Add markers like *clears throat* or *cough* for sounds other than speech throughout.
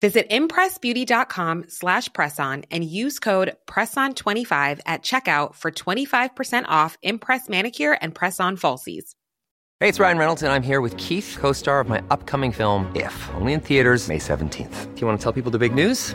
Visit impressbeauty.com slash presson and use code PRESSON25 at checkout for 25% off Impress Manicure and Press-On Falsies. Hey, it's Ryan Reynolds, and I'm here with Keith, co-star of my upcoming film, If, only in theaters May 17th. Do you want to tell people the big news?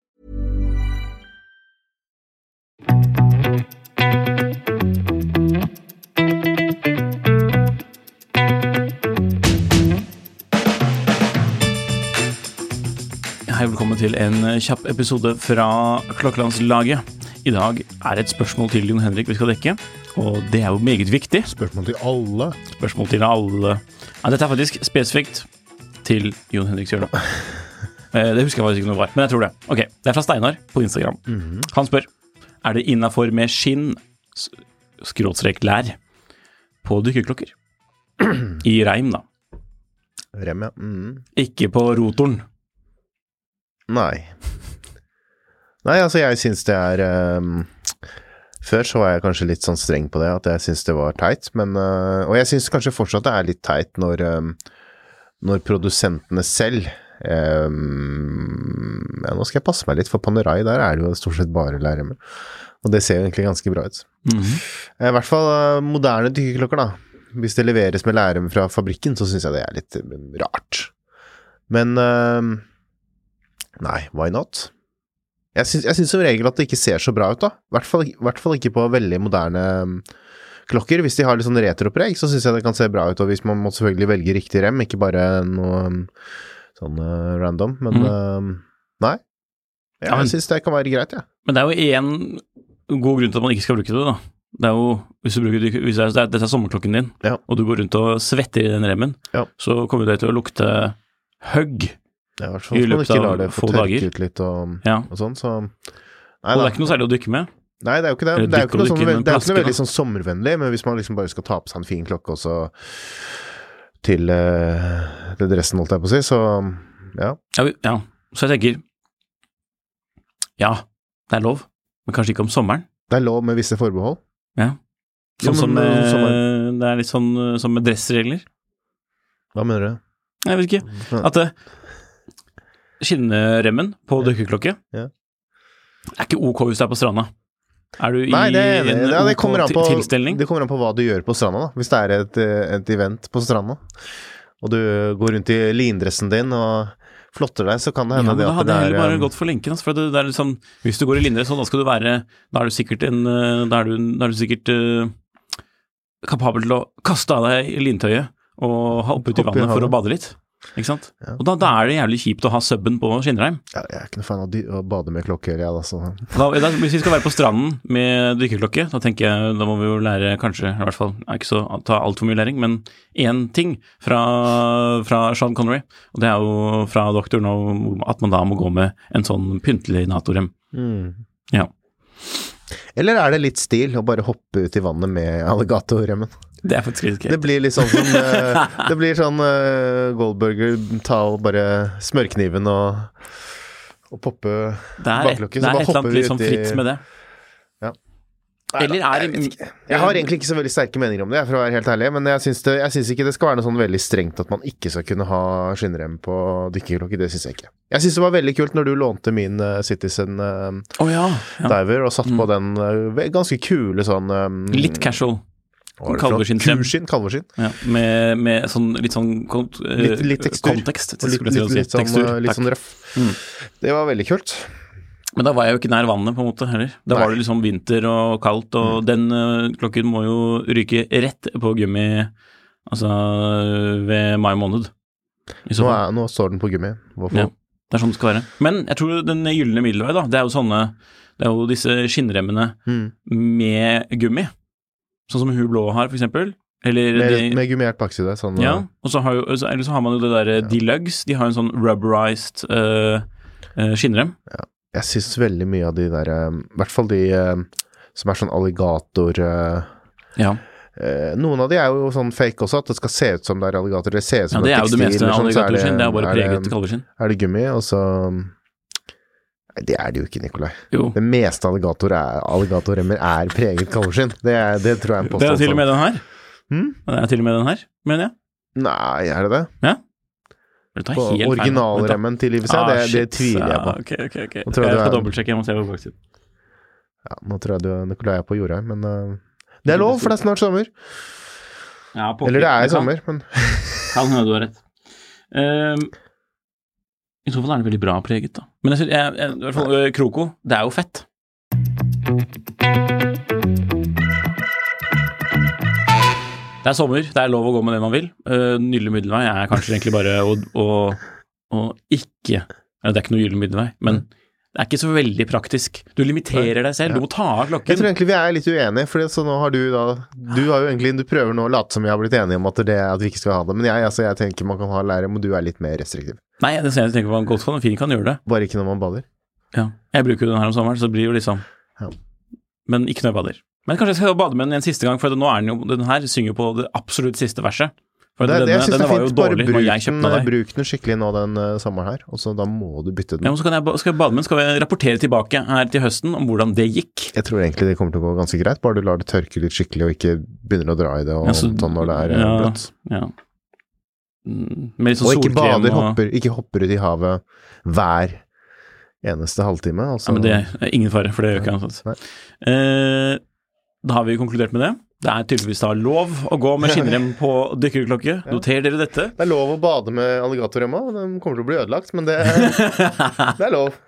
Til en kjapp episode fra Klokkelandslaget. I dag er det et spørsmål til Jon Henrik vi skal dekke, og det er jo meget viktig. Spørsmål til alle. Spørsmål til alle. Ja, dette er faktisk spesifikt til Jon Henrik Sjøla. *laughs* Eh, Det husker jeg faktisk ikke noe var, men jeg tror det. Ok, Det er fra Steinar på Instagram. Han spør er det innafor med skinn, skråstrek lær, på dykkerklokker. *clears throat* I reim, da. Rem, ja. Mm. Ikke på rotoren. Nei. Nei, altså, jeg syns det er um, Før så var jeg kanskje litt sånn streng på det, at jeg syns det var teit, men uh, Og jeg syns kanskje fortsatt det er litt teit når um, Når produsentene selv um, ja, Nå skal jeg passe meg litt, for Panerai, der er det jo stort sett bare lærremmer. Og det ser jo egentlig ganske bra ut. Mm -hmm. I hvert fall eh, moderne dykkerklokker, da. Hvis det leveres med lærem fra fabrikken, så syns jeg det er litt rart. Men Nei, why not? Jeg syns, som regel at det ikke ser så bra ut, da. I hvert fall, i hvert fall ikke på veldig moderne mm, klokker. Hvis de har litt sånn retropreg, så syns jeg det kan se bra ut. Og hvis man må selvfølgelig velge riktig rem, ikke bare noe mm, sånn uh, random. Men mm. uh, nei. Ja, men- Jeg syns det kan være greit, jeg. Men det er jo én god grunn til at man ikke skal bruke det, da. Det er jo, hvis du bruker, hvis det er, dette er sommerklokken din, Ja. og du går rundt og svetter i den remmen, Ja. så kommer det til å lukte høgg. Ja, I hvert fall I hvis man løpet ikke av lar det få tørke dager. ut litt og, Ja. og sånn, så Nei, Og det er ikke noe særlig å dykke med. Nei, det er jo ikke det. Eller Det er jo ikke noe, sånn, det er ikke noe veldig sånn sommervennlig, men hvis man liksom bare skal ta på seg en fin klokke og så til, uh, til dressen, holdt jeg på å si, så ja. Ja, ja. Så jeg tenker Ja, det er lov, men kanskje ikke om sommeren. Det er lov med visse forbehold. Ja. Sånn som med, om Det er litt sånn eh, som med dressregler. Hva mener du? Jeg vet ikke. At eh, skinneremmen på dykkerklokke Ja. er ikke ok hvis du er på stranda. Er du i Nei, det, er en ja, det, ok på, tilstelning? det kommer an på hva du gjør på stranda, da. Hvis det er et, eh, et event på stranda, og du går rundt i lindressen din og flotter deg, så kan det Ja, hende men det da at hadde det jeg er heller bare eh, gått for lenken. Altså, for det, det sånn, hvis du går i lindress, da skal du være Da er du sikkert en eh, Da er du, da er du sikkert uh, kapabel til å kaste av deg lintøyet og hoppe ut i vannet for å bade litt. Ikke sant? Ja. Og da, da er det jævlig kjipt å ha subben på skinnreim. ja, Jeg er ikke noe fan av å bade med klokke, jeg, altså. Da, da, hvis vi skal være på stranden med dykkerklokke, da tenker jeg da må vi jo lære kanskje, i hvert fall ikke så ta altfor mye læring, men én ting fra, fra Sean Connery, og det er jo fra doktoren at man da må gå med en sånn pyntelig Nato-rem. Mm. Ja. Eller er det litt stil å bare hoppe ut i vannet med alligatorremmen? Det er faktisk litt Det blir litt sånn som *laughs* eh, Det blir sånn uh, Goldberger ta og bare smørkniven og, og poppe Det et, baklokket, det er et eller annet litt sånn fritt med det. Nei, Eller er jeg, vet jeg har egentlig ikke så veldig sterke meninger om det, for å være helt ærlig, men jeg syns, det, jeg syns ikke det skal være noe sånn veldig strengt at man ikke skal kunne ha skinnrem på dykkerklokke. Det syns jeg ikke. Jeg syns det var veldig kult når du lånte min uh, Citizen uh, oh, ja. ja. Diver og satt på den uh, ganske kule sånn um, Litt casual. Kalveskinnsrem. Kuskinn, kalveskinn. Ja, med, med sånn, litt sånn kont, eh, Litt, litt tekstur. kontekst. Litt, litt, si. litt, sånn, Tekstur, litt sånn røff. Mm. Det var veldig kult. Men da var jeg jo ikke nær vannet, på en måte, heller. Da Nei. var det liksom vinter og kaldt, og Mm. den eh, klokken må jo ryke rett på gummi, altså ved mai måned. Nå, er, nå står den på gummi. Hvorfor? Ja. Det er sånn det skal være. Men jeg tror den gylne middelvei, da, det er jo sånne Det er jo disse skinnremmene Mm. med gummi. Sånn som hun blå har, for eksempel. Eller Med, de, med gummiert bakside. Sånn, Ja, og så har jo, så- eller så har man jo det derre Deluxe. De har en sånn rubberized uh, uh, skinnrem. Jeg syns veldig mye av de der eh, I hvert fall de eh, som er sånn alligator uh, Ja. eh, Noen av de er jo sånn fake også, at det skal se ut som det er alligator. Det ser ut ja, som det et er jo det meste eller sånn, så er alligatorskinn. Det er bare er preget det- kalveskinn. Er det gummi, og så Nei, det er det jo ikke, Nikolai. Jo. Det meste alligator er, alligatorremmer er preget kalveskinn. Det, det tror jeg er en Det er til og med den her. Hmm? Det er til og med den her, mener jeg. Nei, er det det? Det tar På originalremmen til IWC? Ah, det, det tviler jeg på. Ah, ok, ok, ok. Jeg jeg skal er- dobbeltsjekke, jeg må se på baksiden. Ja, nå tror jeg du Nikolai er på jordet, men uh, det er lov, for det er snart sommer. Ja. Eller det er i sommer, men Kan hende du har rett. *laughs* Ehm, I så fall er det veldig bra preget, da. Men jeg, jeg, jeg, i hvert fall øh, Kroko, det er jo fett. Det er sommer, det er lov å gå med det man vil. Uh, Nydelig middelvei er kanskje egentlig bare å, å, å ikke det er ikke noe gyllen middelvei, men det er ikke så veldig praktisk. Du limiterer deg selv, du må ta av klokken. jeg tror egentlig vi er litt uenige. For så nå har du da Du har jo egentlig Du prøver nå å late som vi har blitt enige om at, det, at vi ikke skal ha det. Men jeg, altså, jeg tenker man kan ha lære, men du er litt mer restriktiv. Nei, det ser jeg tenker på fin kan gjøre det. Bare ikke når man bader. Ja. Jeg bruker jo den her om sommeren, så det blir jo liksom Ja. Men ikke når jeg bader. Men kanskje jeg skal bade med den en siste gang, for nå er den jo Den her synger jo på det absolutt siste verset. For Det, det, denne, jeg synes denne det er fint. Bare bruk den, bruk den skikkelig nå den uh, sommeren her, og så da må du bytte den. Ja, men så kan jeg, skal jeg bade med den, skal vi rapportere tilbake her til høsten om hvordan det gikk. Jeg tror egentlig det kommer til å gå ganske greit, bare du lar det tørke litt skikkelig og ikke begynner å dra i det og Ja, så- sånn når det er uh, ja. bløtt. Ja. Mm, Med litt sånn Og ikke solkrem bader, og hopper, ikke hopper ut i havet hver eneste halvtime. Altså. Ja, men det er ingen fare, for det gjør ikke Nei. Eh, da har vi konkludert med det. Det er tydeligvis da lov å gå med skinnrem på dykkerklokke. Noter dere dette. Det er lov å bade med alligatorremma, den kommer til å bli ødelagt, men det, *laughs* det er lov.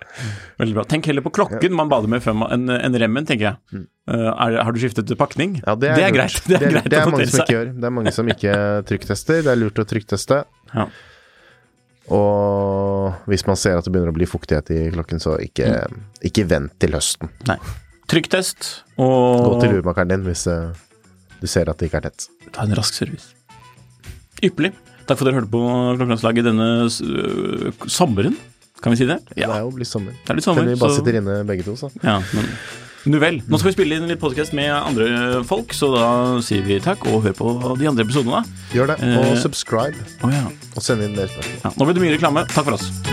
Veldig bra. Tenk heller på klokken man bader med enn en remmen, tenker jeg. Uh, er, har du skiftet pakning? Ja, det er, lurt. greit. *laughs* Det er, greit det er mange som ikke gjør. Det er mange som ikke trykktester. Det er lurt å trykkteste. Ja. Og hvis man ser at det begynner å bli fuktighet i klokken, så ikke, Mm. ikke vent til høsten. Nei. Trykktest og Gå til urmakeren din hvis eh, du ser at det ikke er tett. ta en rask service. Ypperlig. Takk for at dere hørte på Klokkelandslaget denne uh, sommeren. Kan vi si det? Det er jo blitt sommer. Det er litt Selv sommer. om vi bare så- sitter inne begge to, så. Ja, men nu vel. Nå skal vi spille inn litt podkast med andre folk, så da sier vi takk og hør på de andre episodene. Gjør det. Og Eh, subscribe, Å ja. og send inn mer spørsmål. ja. Nå blir det mye reklame. Takk for oss.